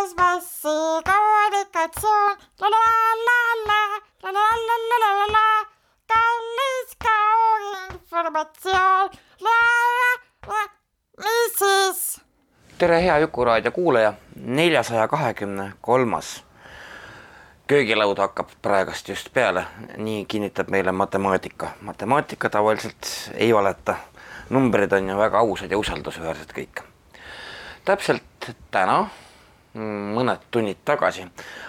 kuusmassi kommunikatsioon. kallis kaua informatsioon. mis siis? tere, hea Jukuraadio kuulaja, neljasaja kahekümne kolmas köögilaud hakkab praegast just peale, nii kinnitab meile matemaatika. matemaatika tavaliselt ei valeta, numbrid on ju väga ausad ja usaldusväärsed kõik. täpselt täna mõned tunnid tagasi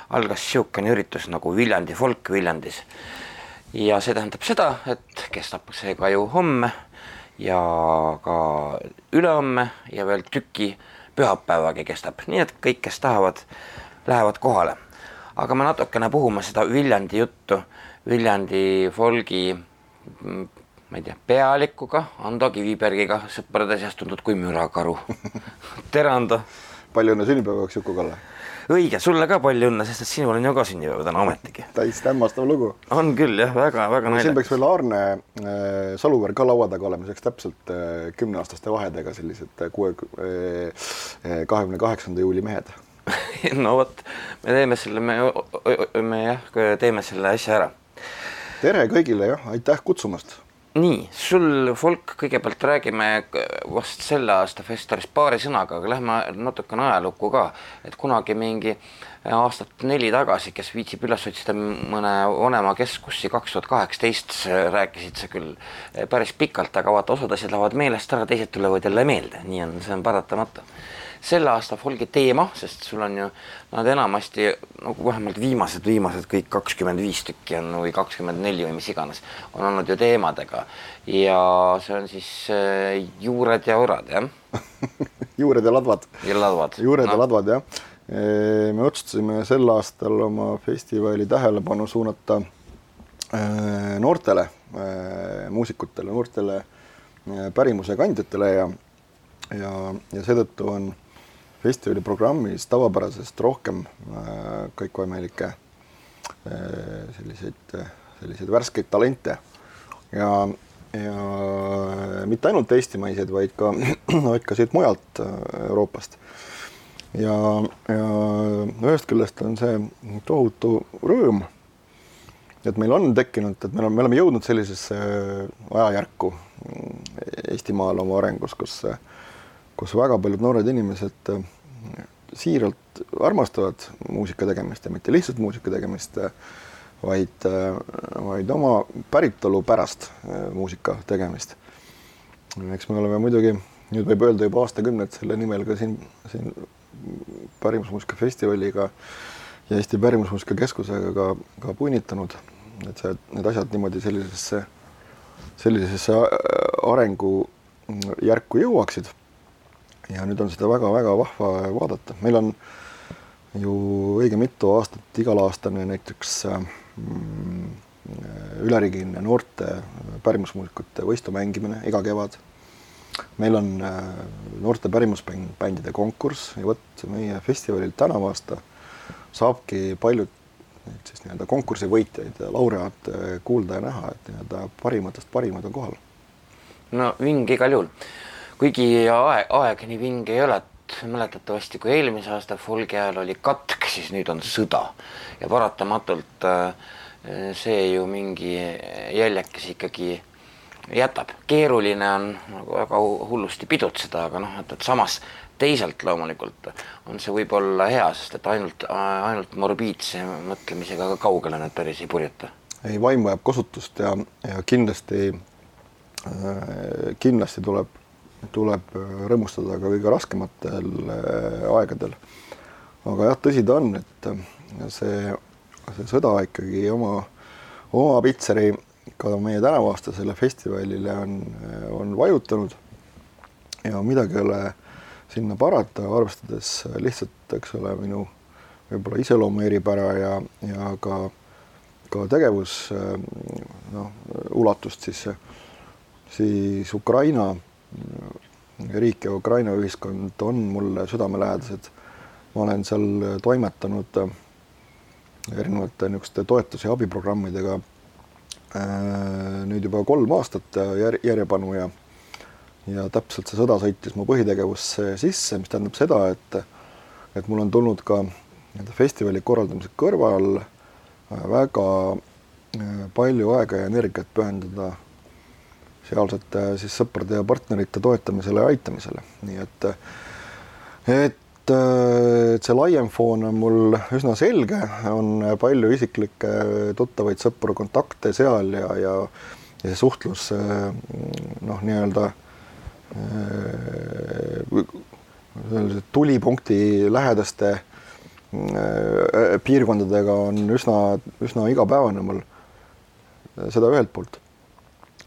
algas niisugune üritus nagu Viljandi folk Viljandis. ja see tähendab seda, et kestab see ka ju homme ja ka ülehomme ja veel tüki pühapäevagi kestab, nii et kõik, kes tahavad, lähevad kohale. aga me natukene puhume seda Viljandi juttu, Viljandi folgi ma ei tea, pealikuga, Ando Kivibergiga, sõprade seas tuntud kui mürakaru tere, Ando palju õnne sünnipäevaks, Juku-Kalle. õige, sulle ka palju õnne, sest et sinul on ju ka sünnipäev täna ometigi. täiesti hämmastav lugu. on küll jah, väga-väga naljakas. siin peaks veel Arne äh, Saluveer ka laua taga olema, selleks täpselt äh, kümneaastaste vahedega sellised äh, kuue äh,, kahekümne kaheksanda juuli mehed no vot, me teeme selle, me, me jah, teeme selle asja ära. tere kõigile jah, aitäh kutsumast nii, sul folk, kõigepealt räägime vast selle aasta festivalist paari sõnaga, aga lähme natukene ajalukku ka, et kunagi mingi aastat neli tagasi, kes viitsib üles otsida mõne vanema keskusi, kaks tuhat kaheksateist rääkisid sa küll päris pikalt, aga vaata, osad asjad lähevad meelest ära, teised tulevad jälle meelde, nii on, see on paratamatu selle aasta folgi teema, sest sul on ju nad enamasti nagu vähemalt viimased, viimased kõik kakskümmend viis tükki on või kakskümmend neli või mis iganes, on olnud ju teemadega ja see on siis äh, juured ja orad, jah juured ja ladvad. ja ladvad. juured no. ja ladvad, jah. me otsustasime sel aastal oma festivali tähelepanu suunata äh, noortele äh, muusikutele, noortele pärimuse kandjatele ja ja, ja seetõttu on festivali programmis tavapärasest rohkem äh, kõikvõimalikke äh, selliseid, selliseid värskeid talente ja, ja mitte ainult eestimaiseid, vaid ka, vaid ka siit mujalt äh, Euroopast. ja, ja ühest küljest on see tohutu rõõm, et meil on tekkinud, et me oleme, me oleme jõudnud sellisesse ajajärku Eestimaal oma arengus, kus kus väga paljud noored inimesed äh, siiralt armastavad muusika tegemist ja mitte lihtsalt muusika tegemist, äh, vaid, äh, vaid oma päritolu pärast muusika tegemist. eks me oleme muidugi, nüüd võib öelda juba aastakümneid selle nimel ka siin, siin pärimusmuusika festivaliga ja Eesti Pärimusmuusika Keskusega ka, ka punnitanud, et see, need asjad niimoodi sellisesse, sellisesse arengujärku jõuaksid ja nüüd on seda väga-väga vahva vaadata, meil on ju õige mitu aastat igalaastane näiteks mm, üleriigiline noorte pärimusmuusikute võistlu mängimine iga kevad. meil on äh, noorte pärimusbändide konkurss ja vot meie festivalil tänavu aasta saabki paljud siis nii-öelda konkursi võitjaid ja laureaate kuulda ja näha, et nii-öelda parimatest parimad on kohal. no vinge igal juhul kuigi aeg, aeg nii vinge ei ole, et mäletatavasti kui eelmise aasta folgi ajal oli katk, siis nüüd on sõda ja paratamatult äh, see ju mingi jäljekesi ikkagi jätab. keeruline on nagu väga hullusti pidutseda, aga noh, et, et samas teisalt loomulikult on see võib-olla hea, sest et ainult, ainult morbiidse mõtlemisega ka kaugele nad päris ei purjeta. ei, vaim vajab kosutust ja, ja kindlasti äh,, kindlasti tuleb tuleb äh, rõõmustada ka kõige raskematel äh, aegadel. aga jah, tõsi ta on, et äh, see, see sõda ikkagi oma, oma pitseri ka meie tänavaaastasele festivalile on, on vajutanud. ja midagi ei ole sinna parata, arvestades lihtsalt eks ole, minu võib-olla iseloomu eripära ja, ja ka, ka tegevus noh, ulatust, siis, siis Ukraina riik ja Ukraina ühiskond on mulle südamelähedased. ma olen seal toimetanud erinevate niisuguste toetus- ja abiprogrammidega nüüd juba kolm aastat jär, järjepanu ja ja täpselt see sõda sõitis mu põhitegevusse sisse, mis tähendab seda, et et mul on tulnud ka nii-öelda festivali korraldamise kõrval väga palju aega ja energiat pühendada sealsete siis sõprade ja partnerite toetamisele ja aitamisele, nii et et et see laiem foon on mul üsna selge, on palju isiklikke tuttavaid, sõpru, kontakte seal ja, ja ja see suhtlus noh, nii-öelda tulipunkti lähedaste piirkondadega on üsna, üsna igapäevane mul. seda ühelt poolt.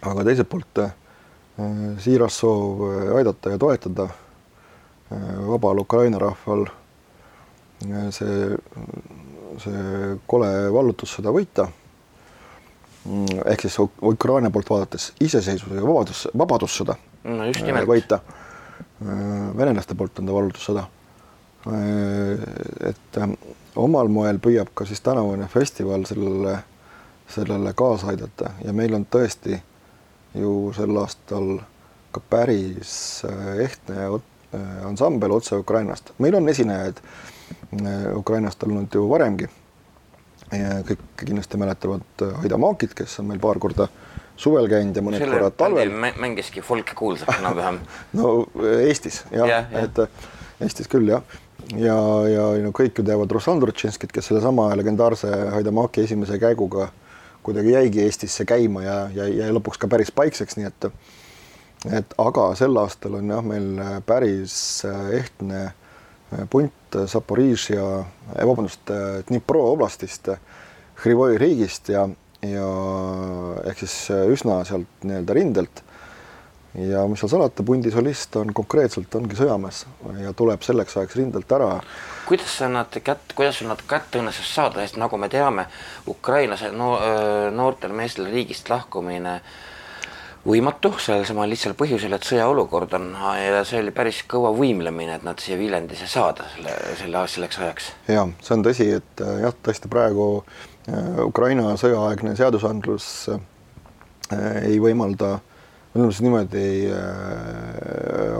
Aga teiselt poolt siiras soov aidata ja toetada vabal Ukraina rahval see, see kole vallutussõda võita. ehk siis Ukraina poolt vaadates iseseisvuse ja vabadus, vabadussõda no just nimelt. võita. venelaste poolt on ta vallutussõda. et omal moel püüab ka siis tänavune festival sellele, sellele kaasa aidata ja meil on tõesti ju sel aastal ka päris ehtne ansambel otse Ukrainast. meil on esinejaid Ukrainast olnud ju varemgi. kõik kindlasti mäletavad Aida Maakit, kes on meil paar korda suvel käinud ja mõned selle korrad talvel. mängiski folki kuulsaks enam-vähem no Eestis jah ja, jah. et Eestis küll jah. ja, ja no kõik ju teavad Ruslan Turtšinskit, kes sellesama legendaarse Haidamaki esimese käiguga kuidagi jäigi Eestisse käima ja, ja jäi lõpuks ka päris paikseks, nii et et aga sel aastal on jah, meil päris ehtne punt Zaporižžja, vabandust, Dnipro oblastist, Hrivoi riigist ja, ja ehk siis üsna sealt nii-öelda rindelt. Ja mis seal salata, pundi solist on konkreetselt ongi sõjamees ja tuleb selleks ajaks rindelt ära. kuidas sa nad kätt, kuidas sul nad kätte õnnestus saada, sest nagu me teame, Ukrainas no, noortel meestel riigist lahkumine võimatu, sellel samal lihtsal põhjusel, et sõjaolukord on ja see oli päris kõva võimlemine, et nad siia Viljandisse saada selle, selle selleks ajaks. ja see on tõsi, et äh, jah, tõesti praegu äh, Ukraina sõjaaegne seadusandlus äh, ei võimalda, ütleme siis niimoodi,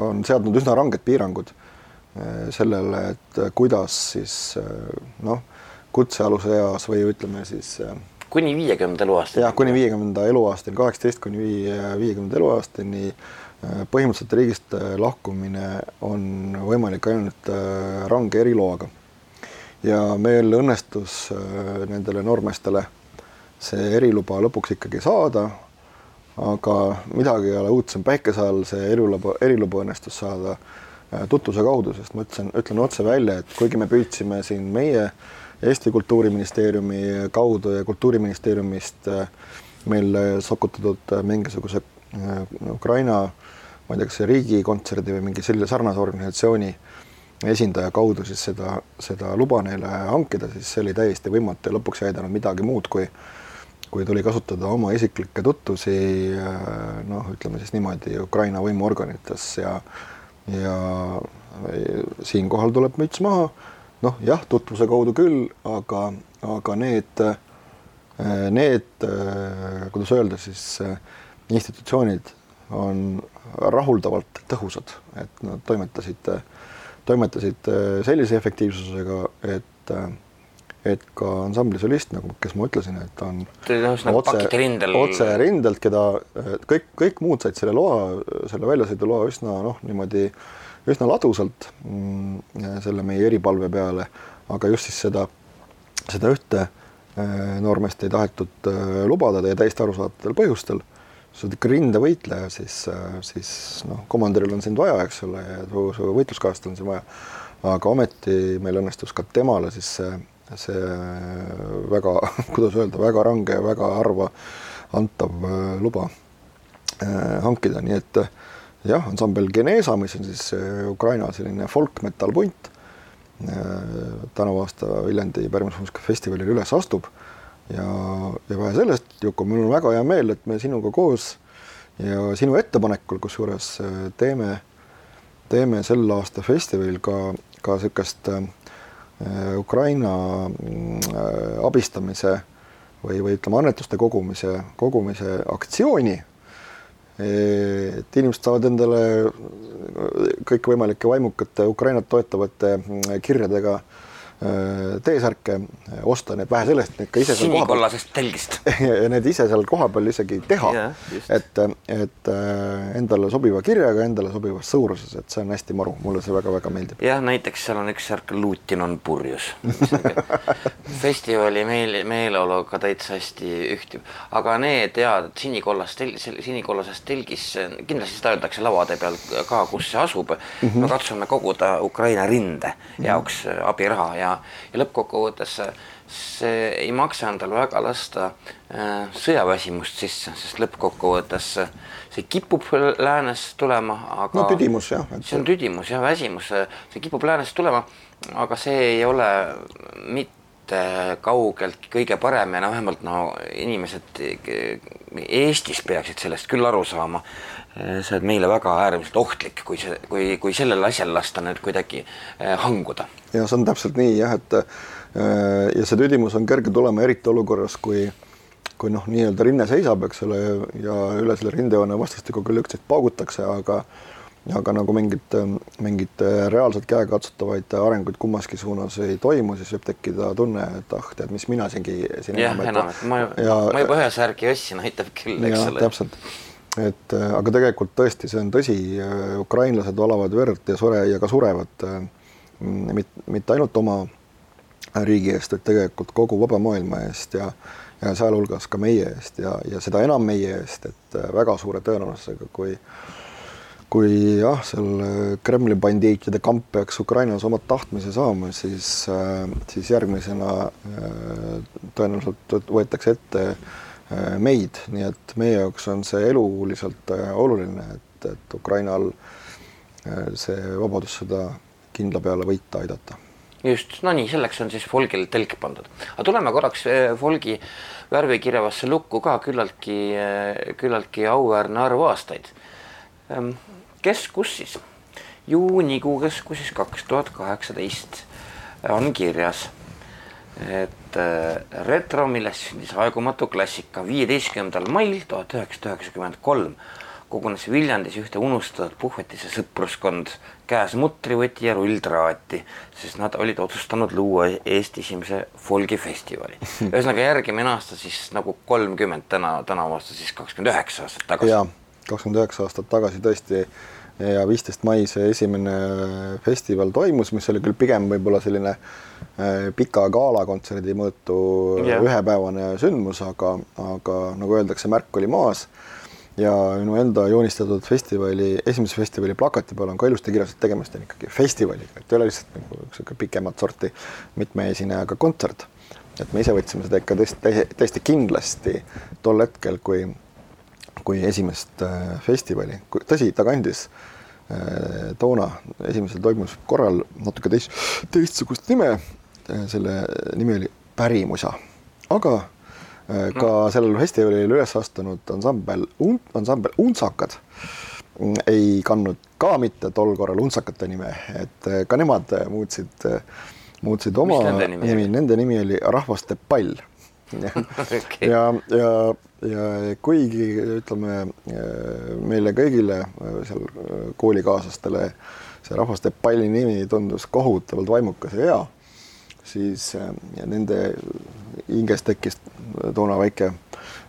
on seadnud üsna ranged piirangud sellele, et kuidas siis noh, kutsealuse eas või ütleme siis kuni viiekümnenda eluaastani. jah, kuni viiekümnenda eluaastani, kaheksateist kuni viie, viiekümnenda eluaastani põhimõtteliselt riigist lahkumine on võimalik ainult range eriloaga. ja meil õnnestus nendele noormeestele see eriluba lõpuks ikkagi saada, aga midagi ei ole uudsem päikese all, see eriluba, eriluba õnnestus saada tutvuse kaudu, sest ma ütlesin, ütlen otse välja, et kuigi me püüdsime siin meie Eesti Kultuuriministeeriumi kaudu ja Kultuuriministeeriumist meil sokutatud mingisuguse Ukraina, ma ei tea, kas see riigikontserdi või mingi sellise sarnase organisatsiooni esindaja kaudu siis seda, seda luba neile hankida, siis see oli täiesti võimatu ja lõpuks ei aidanud midagi muud, kui kui tuli kasutada oma isiklikke tutvusi noh, ütleme siis niimoodi Ukraina võimuorganites ja ja siinkohal tuleb müts maha. Noh, jah, tutvuse kaudu küll, aga, aga need, need, kuidas öelda siis, institutsioonid on rahuldavalt tõhusad, et nad toimetasid, toimetasid sellise efektiivsusega, et et ka ansambli solist, nagu, kes ma ütlesin, et on ühesõnaga pakiti rindel. otse rindelt, keda kõik, kõik muud said selle loa, selle väljasõiduloa üsna noh, niimoodi üsna ladusalt mm, selle meie eripalve peale, aga just siis seda, seda ühte noormeest ei tahetud lubada ja täiesti arusaadavatel põhjustel. sa oled ikka rindevõitleja, siis, siis noh, komandöril on sind vaja, eks ole, ja su, su võitluskaaslastel on sind vaja. aga ometi meil õnnestus ka temale siis see see väga, kuidas öelda, väga range, väga harva antav luba hankida, nii et jah, ansambel Genesa, mis on siis Ukraina selline folk-metal punt, tänavu aasta Viljandi pärimusmuusikafestivalil üles astub. ja, ja vähe sellest, Juku, mul on väga hea meel, et me sinuga koos ja sinu ettepanekul kusjuures teeme, teeme sel aasta festivalil ka, ka niisugust äh, Ukraina äh, abistamise või, või ütleme, annetuste kogumise, kogumise aktsiooni. Et inimesed saavad endale kõikvõimalike vaimukate Ukrainat toetavate kirjadega Äh, T-särke äh, osta, nii et vähe sellest, need ka ise sinikollasest telgist ja need ise seal kohapeal isegi teha yeah,, et, et äh, endale sobiva kirjaga, endale sobivas suuruses, et see on hästi maru, mulle see väga-väga meeldib. jah, näiteks seal on üks särk Lutin on purjus festivali meel, meeleoluga täitsa hästi ühtib, aga need head sinikollast, sinikollasest telgis, kindlasti seda öeldakse lauade peal ka, kus see asub mm. -hmm. me katsume koguda Ukraina rinde jaoks mm -hmm. abiraha ja ja, ja lõppkokkuvõttes see ei maksa endal väga lasta äh, sõjaväsimust sisse, sest lõppkokkuvõttes see kipub läänest tulema, aga no tüdimus jah et.... see on tüdimus jah, väsimus, see kipub läänest tulema, aga see ei ole mitte kaugeltki kõige parem ja no vähemalt no inimesed Eestis peaksid sellest küll aru saama. see on meile väga äärmiselt ohtlik, kui see, kui, kui sellel asjal lasta nüüd kuidagi äh, hanguda ja see on täpselt nii jah, et äh, ja see tüdimus on kerge tulema, eriti olukorras, kui kui noh, nii-öelda rinne seisab, eks ole, ja üle selle rindejoone vastastikku küll üksteist paugutakse, aga aga nagu mingit, mingit reaalselt käegakatsutavaid arenguid kummaski suunas ei toimu, siis võib tekkida tunne, et ah, tead, mis mina siingi siin jah, enam, et ma, ja, ma juba ühe särgi ostsin, aitab küll, eks ole. täpselt, et aga tegelikult tõesti, see on tõsi, ukrainlased valavad verd ja sure ja ka surevad äh, mitte ainult oma riigi eest, vaid tegelikult kogu vaba maailma eest ja ja sealhulgas ka meie eest ja, ja seda enam meie eest, et äh, väga suure tõenäosusega, kui kui jah, seal Kremli bandiitide kamp peaks Ukrainas oma tahtmise saama, siis, äh, siis järgmisena äh, tõenäoliselt võetakse ette meid, nii et meie jaoks on see eluliselt oluline, et, et Ukrainal see vabadussõda kindla peale võita aidata. just, no nii, selleks on siis Folgil telk pandud. aga tuleme korraks Folgi värvikirjavasse lukku ka küllaltki, küllaltki auväärne arv aastaid. Ehm, kes, kus siis? juunikuu keskus siis kaks tuhat kaheksateist on kirjas, et eh, retro, millest sündis aegumatu klassika viieteistkümnendal mail tuhat üheksasada üheksakümmend kolm kogunes Viljandis ühte unustatud puhvetise sõpruskond, käes mutrivõti ja rulltraati, sest nad olid otsustanud luua Eesti esimese folgifestivali. ühesõnaga järgmine aasta siis nagu kolmkümmend, täna, tänavu aasta siis kakskümmend üheksa aastat tagasi. Kakskümmend üheksa aastat tagasi tõesti ja viisteist mai see esimene festival toimus, mis oli küll pigem võib-olla selline äh, pika galakontserdi mõõtu yeah. ühepäevane sündmus, aga, aga nagu öeldakse, märk oli maas ja minu enda joonistatud festivali, esimese festivali plakati peal on ka ilusti kirjas, et tegemist on ikkagi festivaliga, et ei ole lihtsalt nagu niisugune pikemat sorti mitme esinejaga kontsert. et me ise võtsime seda ikka tõesti, täiesti kindlasti tol hetkel, kui, kui esimest äh, festivali, tõsi, ta kandis äh, toona esimesel toimumisel korral natuke teist, teistsugust nime. Äh, selle nimi oli Pärimusa, aga ka no. sellel festivalil üles astunud ansambel, ansambel Untsakad mm, ei kandnud ka mitte tol korral Untsakate nime, et ka nemad muutsid, muutsid oma nimi, nende nimi oli Rahvaste Pall okay. ja, ja, ja kuigi ütleme meile kõigile seal koolikaaslastele see Rahvaste Palli nimi tundus kohutavalt vaimukas ja hea, siis nende hinges tekkis toona väike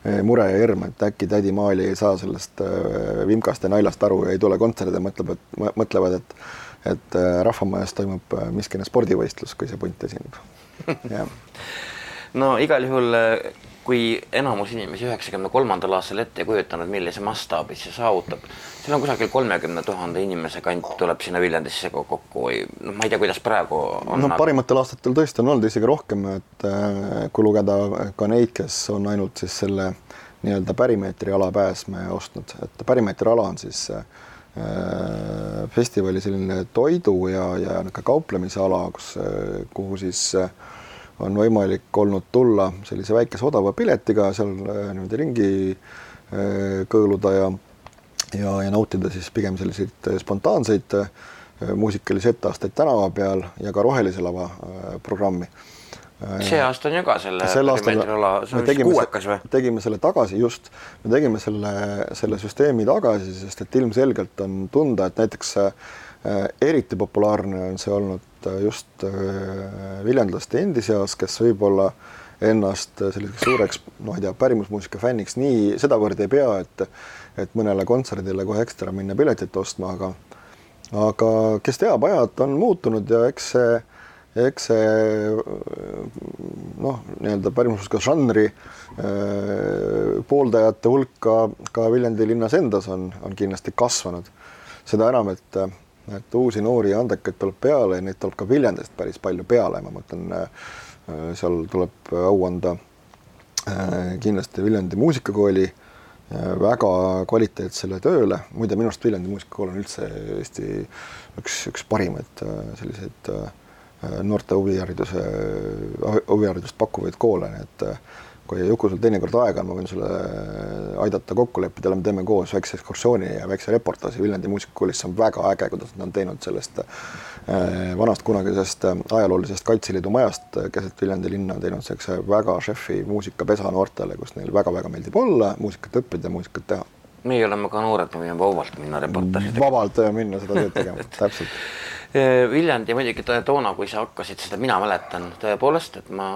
eh, mure ja hirm, et äkki tädi Maali ei saa sellest eh, vimkast ja naljast aru ja ei tule kontserdile, mõtleb, et mõtlevad, et et eh, Rahvamajas toimub miskine spordivõistlus, kui see punt esineb. no igal juhul kui enamus inimesi üheksakümne kolmandal aastal ette ei kujutanud, millise mastaabi see saavutab, seal on kusagil kolmekümne tuhande inimese kant tuleb sinna Viljandisse kokku või noh, ma ei tea, kuidas praegu on. no parimatel aastatel tõesti on olnud isegi rohkem, et äh, kui lugeda ka neid, kes on ainult siis selle nii-öelda pärimeetri ala pääsme ostnud, et pärimeetri ala on siis äh, äh, festivali selline toidu ja, ja niisugune kauplemise ala, kus, kuhu siis on võimalik olnud tulla sellise väikese odava piletiga seal niimoodi ringi kõõluda ja ja, ja nautida siis pigem selliseid spontaanseid muusikalisi etteasteid tänava peal ja ka Rohelise lava programmi see aasta on ju ka selle sel aastal me tegime, kuuekas või? tegime selle tagasi just, me tegime selle, selle süsteemi tagasi, sest et ilmselgelt on tunda, et näiteks äh, eriti populaarne on see olnud äh, just äh, viljandlaste endi seas, kes võib-olla ennast selliseks suureks, noh, ei tea, pärimusmuusika fänniks nii sedavõrd ei pea, et et mõnele kontserdile kohe ekstra minna piletit ostma, aga aga kes teab, ajad on muutunud ja eks see eks see noh, nii-öelda pärimusmuusika žanri äh, pooldajate hulk ka, ka Viljandi linnas endas on, on kindlasti kasvanud. seda enam, et, et uusi noori ja andekaid tuleb peale ja neid tuleb ka Viljandist päris palju peale, ma mõtlen, äh, seal tuleb au anda äh, kindlasti Viljandi muusikakooli väga kvaliteetsele tööle, muide minu arust Viljandi muusikakool on üldse Eesti üks, üks parimaid selliseid äh, Äh, noorte huvihariduse, huviharidust pakkuvaid koole, nii et äh, kui Juku sul teinekord aega on, ma võin sulle äh, aidata kokku leppida, me teeme koos väikse ekskursiooni ja väikse reportaaži Viljandi muusikakoolis, see on väga äge, kuidas nad on teinud sellest vanast kunagisest ajaloolisest Kaitseliidu majast keset Viljandi linna teinud sellise väga šefi muusikapesa noortele, kus neil väga-väga meeldib olla, muusikat õppida, muusikat teha. meie oleme ka noored, me võime vabalt minna reportaaži tegema. vabalt minna seda tööd tegema täpselt Viljandi muidugi toona, kui sa hakkasid seda, mina mäletan tõepoolest, et ma,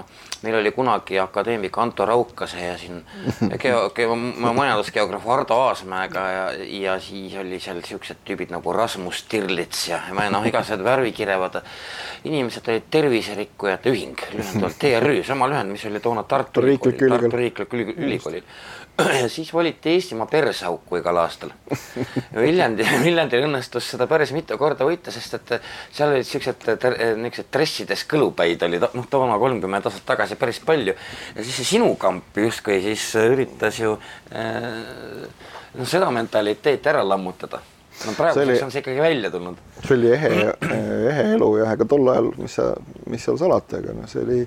meil oli kunagi akadeemik Anto Raukase ja siin geo, geo, majandusgeograaf Ardo Aasmäega ja, ja siis oli seal siuksed tüübid nagu Rasmus Stirlits ja, ja noh, igasugused värvikirevad inimesed olid Terviserikkujate Ühing, lühendavalt TRÜ, sama lühend, mis oli toona Tartu Riiklik Ülikool, Tartu Riiklik Ülikoolil ja siis valiti Eestimaa persauku igal aastal. Viljandi, Viljandil õnnestus seda päris mitu korda võita, sest et seal olid siuksed, niisugused dressides kõlupäid oli noh, toona kolmkümmend aastat tagasi päris palju. ja siis see sinu kamp justkui siis üritas ju äh, no seda mentaliteeti ära lammutada no praeguseks on see ikkagi välja tulnud. see oli ehe, ehe elu jah, ega tol ajal, mis sa, mis seal salata, ega noh, see oli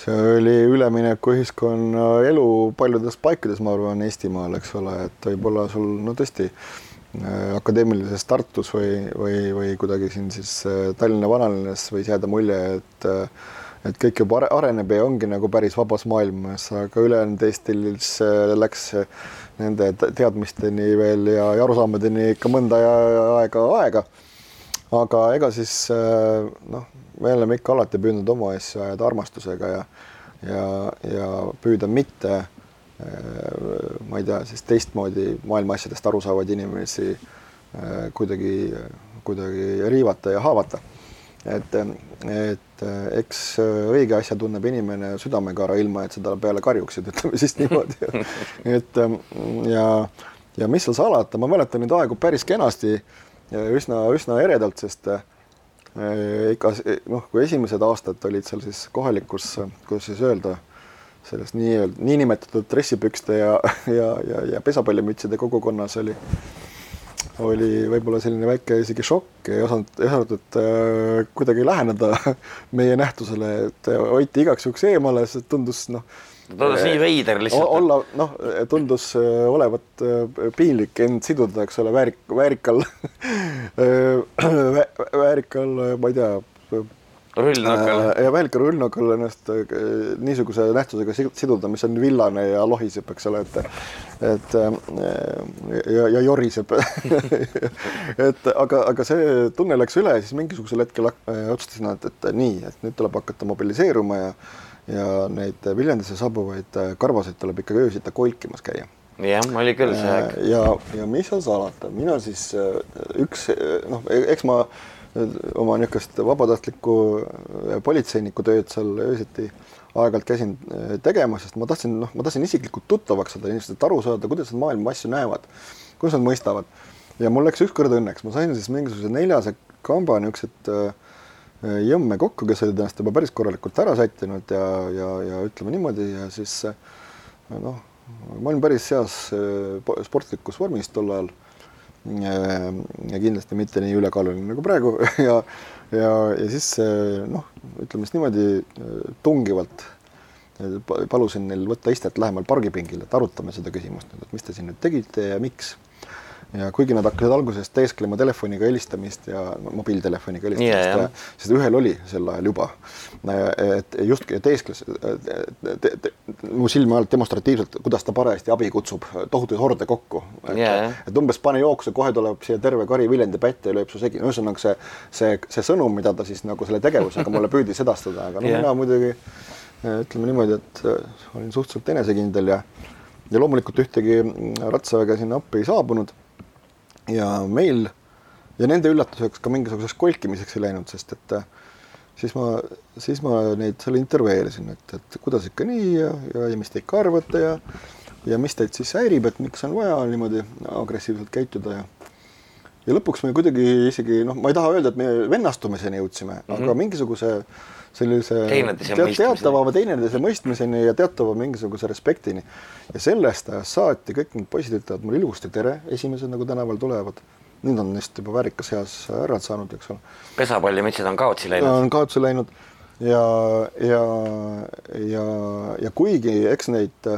see oli üleminekuühiskonna elu paljudes paikades, ma arvan, Eestimaal, eks ole, et võib-olla sul no tõesti äh, akadeemilises Tartus või, või, või kuidagi siin siis äh, Tallinna vanalinnas võis jääda mulje, et äh, et kõik juba areneb ja ongi nagu päris vabas maailmas, aga ülejäänud Eestis läks nende teadmisteni veel ja, ja arusaamadeni ikka mõnda aega aega. aga ega siis noh me oleme ikka alati püüdnud oma asju ajada armastusega ja ja, ja püüda mitte äh, ma ei tea, siis teistmoodi maailma asjadest aru saavaid inimesi äh, kuidagi, kuidagi riivata ja haavata. et, et eks õige asja tunneb inimene südamega, ilma et seda peale karjuksid, ütleme siis niimoodi. et ja, ja mis seal salata, ma mäletan neid aegu päris kenasti, üsna, üsna eredalt, sest Äh, ikka noh, kui esimesed aastad olid seal siis kohalikus, kuidas siis öelda, selles nii-öelda niinimetatud dressipükste ja, ja, ja, ja pesapallimütside kogukonnas oli, oli võib-olla selline väike isegi šokk, ei osanud, ei osanud äh, kuidagi läheneda meie nähtusele, et hoiti igaks juhuks eemale, see tundus noh tundus nii veider lihtsalt. olla, noh, tundus äh, olevat äh, piinlik end siduda, eks ole, väärik, väärikal väärikal, ma ei tea. rullnokal. ja väärikal rullnokal ennast äh, niisuguse nähtusega siduda, mis on villane ja lohiseb, eks ole, et, et ja, ja joriseb et aga, aga see tunne läks üle, siis mingisugusel hetkel otsustasin, et, et nii, et nüüd tuleb hakata mobiliseeruma ja ja neid Viljandisse saabuvaid äh, karvaseid tuleb ikkagi öösiti kolkimas käia. jah, oli küll see aeg. Äh, ja, ja mis seal salata, mina siis äh, üks noh, e-, eks ma oma niisugust vabatahtlikku politseiniku tööd seal öösiti aeg-ajalt käisin tegemas, sest ma tahtsin, noh, ma tahtsin isiklikult tuttavaks saada inimestelt, aru saada, kuidas nad maailma asju näevad, kuidas nad mõistavad. ja mul läks ükskord õnneks, ma sain siis mingisuguse neljase kamba niisugused Äh, jõmme kokku, kes olid ennast juba päris korralikult ära sättinud ja, ja, ja ütleme niimoodi ja siis äh, noh, ma olin päris heas äh, sportlikus vormis tol ajal. ja kindlasti mitte nii ülekaaluline nagu praegu ja, ja, ja siis noh, ütleme siis niimoodi tungivalt palusin neil võtta istet lähemal pargipingil, et arutame seda küsimust nüüd, et mis te siin nüüd tegite ja miks ja kuigi nad hakkasid alguses teesklema telefoniga helistamist ja mobiiltelefoniga helistamist yeah,, yeah. sest ühel oli sel ajal juba, et justkui teeskles te, te, te, mu silme all demonstratiivselt, kuidas ta parajasti abi kutsub tohutuid horde kokku. et yeah., et umbes pane jooksu, kohe tuleb siia terve kari Viljandi pätte ja lööb su segi, ühesõnaga see, see, see sõnum, mida ta siis nagu selle tegevusega mulle püüdis edastada, aga noh yeah., mina muidugi ütleme niimoodi, et olin suhteliselt enesekindel ja ja loomulikult ühtegi ratsaväge sinna appi ei saabunud ja meil ja nende üllatuseks ka mingisuguseks kolkimiseks ei läinud, sest et äh, siis ma, siis ma neid seal intervjueerisin, et, et kuidas ikka nii ja, ja, ja mis te ikka arvate ja ja mis teid siis häirib, et miks on vaja niimoodi agressiivselt käituda ja ja lõpuks me kuidagi isegi noh, ma ei taha öelda, et me vennastumiseni jõudsime mm, -hmm. aga mingisuguse sellise teat, teatava teineteise mõistmiseni ja teatava mingisuguse respektini. ja sellest ajast saati kõik need poisid ütlevad mulle ilusti tere, esimesed nagu tänaval tulevad. nüüd on neist juba väärikas eas härrad saanud, eks ole. pesapallimütsid on kaotsi läinud. on kaotsi läinud ja, ja, ja, ja kuigi eks neid,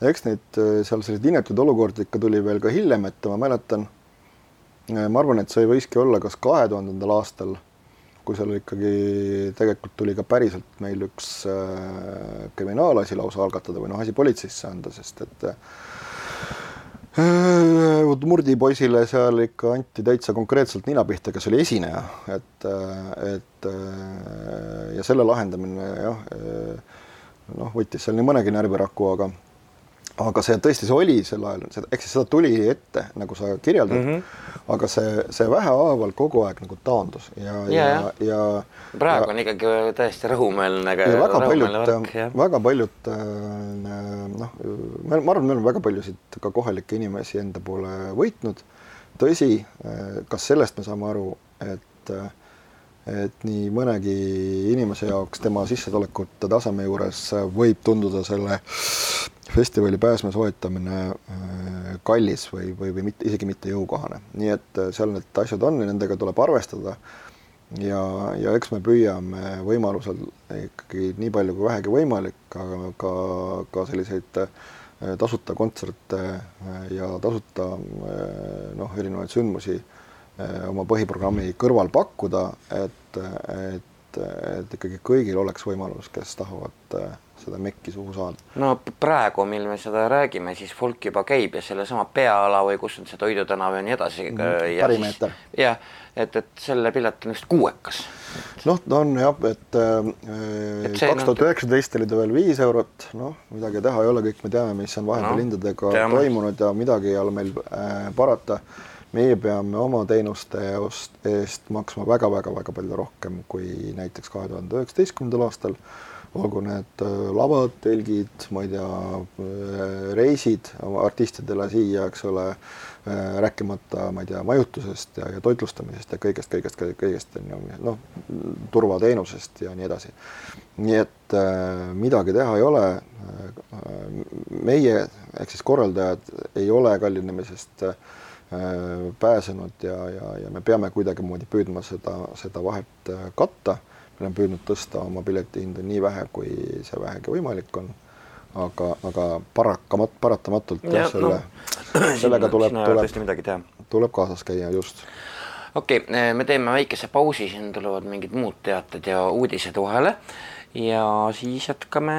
eks neid seal selliseid inetuid olukordi ikka tuli veel ka hiljem ette, ma mäletan. Ma arvan, et see võiski olla kas kahe tuhandendal aastal kui seal ikkagi tegelikult tuli ka päriselt meil üks äh, kriminaalasi lausa algatada või noh, asi politseisse anda, sest et äh, Murdi poisile seal ikka anti täitsa konkreetselt nina pihta, kes oli esineja, et, et ja selle lahendamine jah, noh, võttis seal nii mõnegi närviraku, aga aga see tõesti, see oli sel ajal, ehk siis seda tuli ette, nagu sa kirjeldad mm, -hmm. aga see, see vähehaaval kogu aeg nagu taandus ja, ja, ja, ja praegu ja, on ikkagi täiesti rõhumeelne. väga paljud, väga paljud noh, ma arvan, me oleme väga paljusid ka kohalikke inimesi enda poole võitnud. tõsi, kas sellest me saame aru, et et nii mõnegi inimese jaoks tema sissetulekute taseme juures võib tunduda selle festivali pääsme soetamine äh, kallis või, või, või mitte, isegi mitte jõukohane. nii et äh, seal need asjad on ja nendega tuleb arvestada. ja, ja eks me püüame võimalusel ikkagi nii palju kui vähegi võimalik, aga ka, ka selliseid äh, tasuta kontserte ja tasuta noh, erinevaid sündmusi oma põhiprogrammi kõrval pakkuda, et, et, et ikkagi kõigil oleks võimalus, kes tahavad seda mekki suhu saada. no praegu, mil me seda räägime, siis folk juba käib ja sellesama Peaala või kus on see Toidu tänav ja nii edasi mm. parimeeter. jah, et, et selle pilet on vist kuuekas. noh, ta on jah, et äh, kaks tuhat üheksateist oli ta veel viis eurot, noh, midagi teha ei ole, kõik me teame, mis on vahepeal no, hindadega teame. toimunud ja midagi ei ole meil äh, parata meie peame oma teenuste eest maksma väga-väga-väga palju rohkem kui näiteks kahe tuhande üheksateistkümnendal aastal olgu need äh, lavad, telgid, ma ei tea, äh, reisid artistidele siia, eks ole, äh, rääkimata, ma ei tea, majutusest ja, ja toitlustamisest ja kõigest, kõigest, kõigest on ju noh, turvateenusest ja nii edasi. nii et midagi teha ei ole. meie ehk siis korraldajad ei ole kallinemisest pääsenud ja, ja, ja me peame kuidagimoodi püüdma seda, seda vahet katta oleme püüdnud tõsta oma piletihinda nii vähe, kui see vähegi võimalik on. aga, aga parakamat-, paratamatult ja, jah, selle no, sellega tuleb, tuleb, tuleb kaasas käia, just. okei okay,, me teeme väikese pausi, siin tulevad mingid muud teated ja uudised vahele ja siis jätkame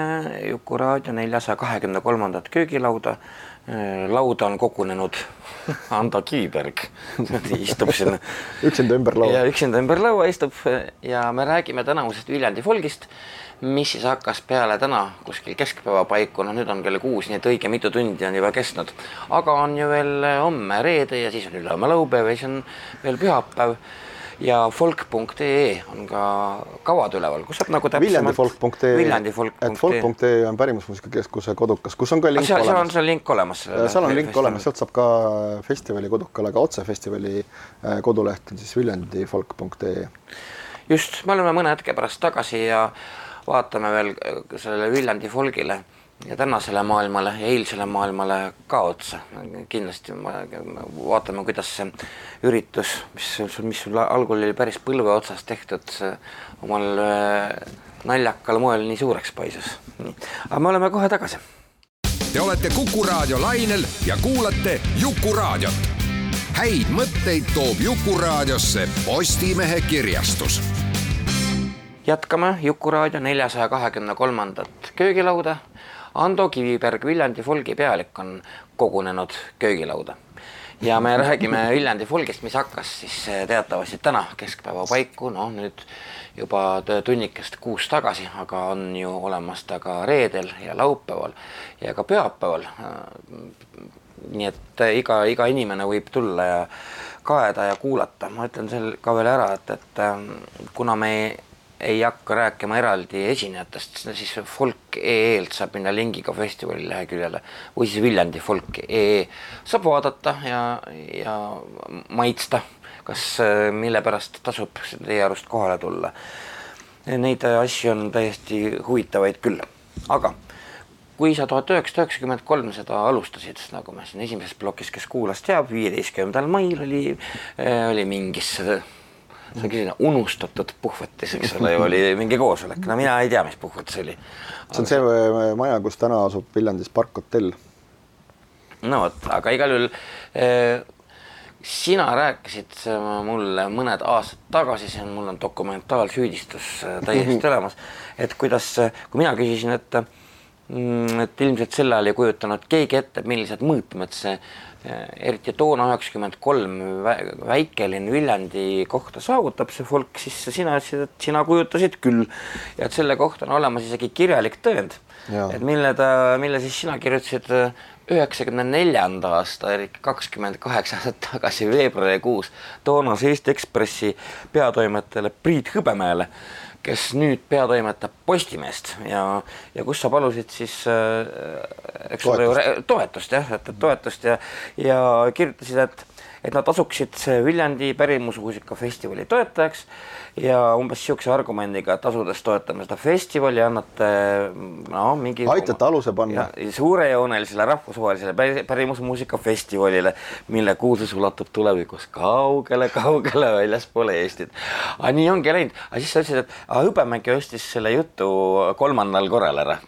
Juku-raadio neljasaja kahekümne kolmandat köögilauda. Äh, lauda on kogunenud Ando Kiiberg. Istub siin üksinda ümber laua. ja üksinda ümber laua istub. Ja me räägime tänavusest Viljandi folgist, mis siis hakkas peale täna kuskil keskpäeva paiku, no nüüd on kell kuus, nii et õige mitu tundi on juba kestnud. aga on ju veel homme reede ja siis on ülehomme laupäev ja siis on veel pühapäev ja folk.ee on ka kavad üleval, kus saab nagu täpsemalt viljandifolk.ee viljandifolk.ee et folk.ee on Pärimusmuusikakeskuse kodukas, kus on ka link seal, olemas. seal on link olemas. seal on link olemas, sealt saab ka festivali kodukale, ka otse festivali äh, koduleht on siis viljandifolk.ee. just, me oleme mõne hetke pärast tagasi ja vaatame veel sellele Viljandi folgile ja tänasele maailmale ja eilsele maailmale ka otsa. kindlasti ma, vaatame, kuidas see üritus, mis, mis sul algul oli päris põlve otsas tehtud, omal äh, naljakal moel nii suureks paisus. aga me oleme kohe tagasi. Te olete Kuku raadio lainel ja kuulate Jukuraadiot. häid mõtteid toob Jukuraadiosse Postimehe kirjastus jätkame Jukuraadio neljasaja kahekümne kolmandat köögilauda Ando Kiviberg, Viljandi folgi pealik on kogunenud köögilauda. Ja me räägime Viljandi folgist, mis hakkas siis eh, teatavasti täna keskpäeva paiku, noh nüüd juba tunnikest kuus tagasi, aga on ju olemas ta ka reedel ja laupäeval ja ka pühapäeval. nii et iga, iga inimene võib tulla ja kaeda ja kuulata, ma ütlen seal ka veel ära, et, et eh, kuna me ei hakka rääkima eraldi esinejatest, siis folk.ee-lt saab minna lingiga festivali leheküljele või siis Viljandi folk.ee saab vaadata ja, ja maitsta, kas, mille pärast tasub teie arust kohale tulla. Neid asju on täiesti huvitavaid küll, aga kui sa tuhat üheksasada üheksakümmend kolm seda alustasid, nagu me siin esimeses plokis, kes kuulas, teab, viieteistkümnendal mail oli, oli mingis see on selline unustatud puhvetis, eks ole ju, oli mingi koosolek, no mina ei tea, mis puhvet see oli. see on see äh, maja, kus täna asub Viljandis Park hotell. no vot, aga igal juhul eh, sina rääkisid mulle mõned aastad tagasi, see on, mul on dokumentaalsüüdistus äh, täiesti olemas, et kuidas, kui mina küsisin, et mm, et ilmselt sel ajal ei kujutanud keegi ette, millised mõõtmed see eriti toona üheksakümmend kolm väikelinn Viljandi kohta saavutab see folk, siis sina ütlesid, et sina kujutasid küll ja et selle kohta on olemas isegi kirjalik tõend. et mille ta, mille siis sina kirjutasid üheksakümne neljanda aasta, ehk kakskümmend kaheksa aastat tagasi veebruarikuus toonase Eesti Ekspressi peatoimetajale Priit Hõbemäele kes nüüd peatoimetab Postimeest ja, ja kus sa palusid siis äh, eks ole ju toetust. jah, et toetust ja, ja kirjutasid, et et nad asuksid Viljandi pärimusmuusika festivali toetajaks ja umbes niisuguse argumendiga, et asudes toetama seda festivali, annate no mingi aitate aluse panna. suurejoonelisele rahvusvahelisele pärimusmuusika festivalile, mille kuulsus ulatub tulevikus kaugele-kaugele väljaspoole Eestit. aga nii ongi läinud, aga siis sa ütlesid, et Hõbemägi ostis selle jutu kolmandal korral ära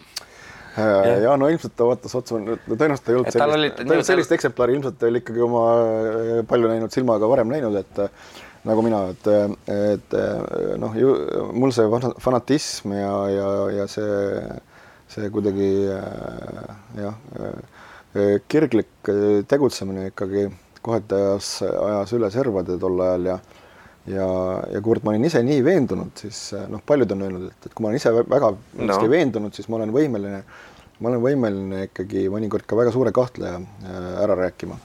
ja, ja no ilmselt ta vaatas otsa, no tõenäoliselt ta ei olnud sellist, oli, ta ei olnud sellist eksemplari, ilmselt ta oli ikkagi oma äh, palju näinud silmaga varem näinud, et äh, nagu mina, et, et äh, noh, mul see fanatism ja, ja, ja see, see kuidagi jah, kirglik tegutsemine ikkagi kohati ajas, ajas üle servade tol ajal ja ja, ja kuivõrd ma olin ise nii veendunud, siis eh, noh, paljud on öelnud, et, et kui ma olen ise väga no. veendunud, siis ma olen võimeline, ma olen võimeline ikkagi mõnikord ka väga suure kahtleja äh, ära rääkima.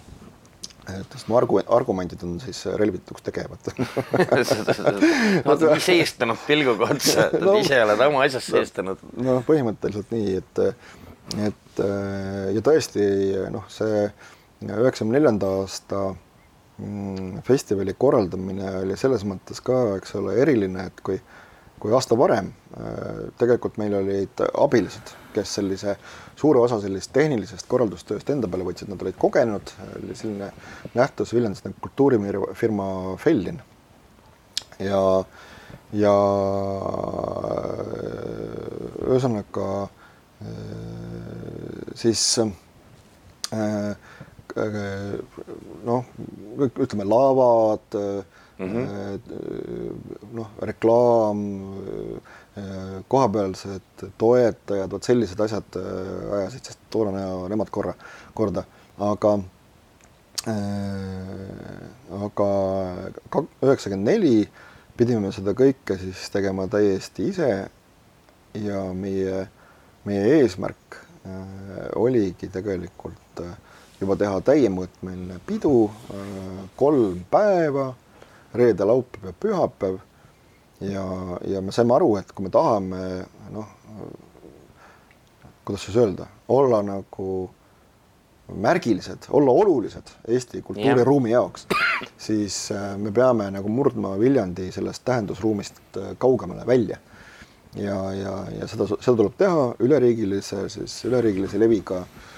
et sest mu argu-, argumendid on siis relvituks tegevad sa oled seestanud pilguga otsa, et no, ise oled oma asjas seestanud. noh, põhimõtteliselt nii, et, et äh, ja tõesti noh, see üheksakümne neljanda aasta festivali korraldamine oli selles mõttes ka, eks ole, eriline, et kui, kui aasta varem äh, tegelikult meil olid abilised, kes sellise suure osa sellisest tehnilisest korraldustööst enda peale võtsid, nad olid kogenud, oli selline nähtus Viljandis nagu kultuurifirma Fellin. ja, ja ühesõnaga äh, siis äh, noh, ütleme laavad mm, -hmm. noh, reklaam, kohapealsed toetajad, vot sellised asjad ajasid siis toona nemad korra, korda, aga aga üheksakümmend neli pidime seda kõike siis tegema täiesti ise ja meie, meie eesmärk oligi tegelikult äh, juba teha täiemõõtmeline pidu, äh, kolm päeva, reede, laupäev ja pühapäev. ja, ja me saime aru, et kui me tahame noh, kuidas siis öelda, olla nagu märgilised, olla olulised Eesti kultuuriruumi jaoks, siis äh, me peame nagu murdma Viljandi sellest tähendusruumist äh, kaugemale välja. ja, ja, ja seda, seda tuleb teha üleriigilise siis üleriigilise leviga äh,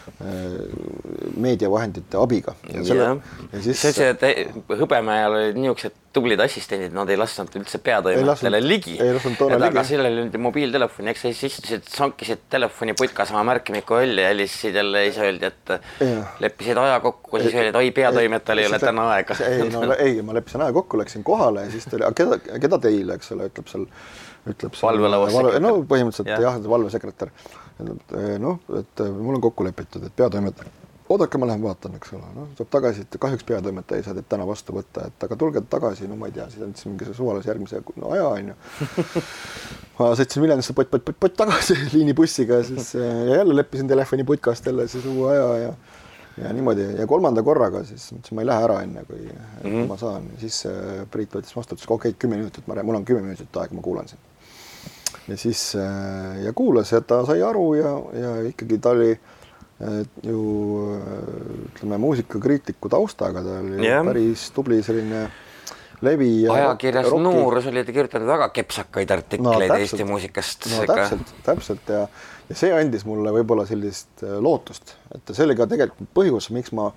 meediavahendite abiga. ja jah, ja siis sa ütlesid, et Hõbemäel olid niisugused tublid assistendid, nad ei lasknud üldse peatoimetajale ligi. ei lasknud toona aga ligi. sellel oli mobiiltelefon, eks sa siis istusid, sankisid telefoni putkas oma märkimiku õlli ja helistasid jälle, siis öeldi, et Jah. leppisid aja kokku, siis öeldi, et oi, peatoimetajal ei ole täna aega. ei no ei, ma leppisin aja kokku, läksin kohale ja siis ta oli, aga keda, keda teile, eks ole, ütleb seal, ütleb seal Valvelauas sekretär. no põhimõtteliselt Jah. jah, valvesekretär. noh, et mul on kokku lepitud, et peatoimetaja, oodake, ma lähen vaatan, eks ole, noh, tuleb tagasi, et kahjuks peatoimetaja ei saa teid täna vastu võtta, et aga tulge tagasi, no ma ei tea, siis andsin mingi suvalise järgmise no, aja, onju. ma sõitsin Viljandisse pott, pott, pott, pott tagasi liinibussiga ja siis äh, ja jälle leppisin telefoni putkast jälle siis uue aja ja ja niimoodi ja kolmanda korraga siis mõtlesin, ma ei lähe ära enne, kui mm -hmm. ma saan ja siis Priit võttis vastu, ütles okei okay,, kümme minutit, ma, mul on kümme minutit aega, ma kuulan sind. Ja siis äh, ja kuulas ja ta sai aru ja, ja ikkagi ta oli äh, ju äh, ütleme muusikakriitiku taustaga, ta oli yeah. päris tubli selline levi. ajakirjas Noorus oli ta kirjutanud väga kepsakaid artikleid no, Eesti muusikast. no täpselt, täpselt ja, ja see andis mulle võib-olla sellist äh, lootust, et see oli ka tegelikult põhjus, miks ma,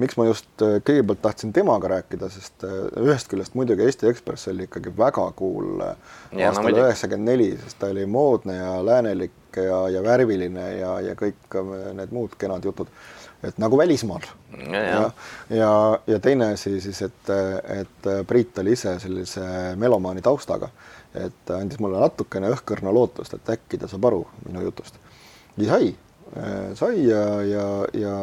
miks ma just äh, kõigepealt tahtsin temaga rääkida, sest äh, ühest küljest muidugi Eesti Ekspress oli ikkagi väga cool äh, Ja, aastal üheksakümmend neli, sest ta oli moodne ja läänelik ja, ja värviline ja, ja kõik need muud kenad jutud, et nagu välismaal Ja, ja. ja, ja, ja teine asi siis, et, et Priit oli ise sellise melomaani taustaga, et andis mulle natukene õhkõrna lootust, et äkki ta saab aru minu jutust. ja sai, sai ja, ja, ja,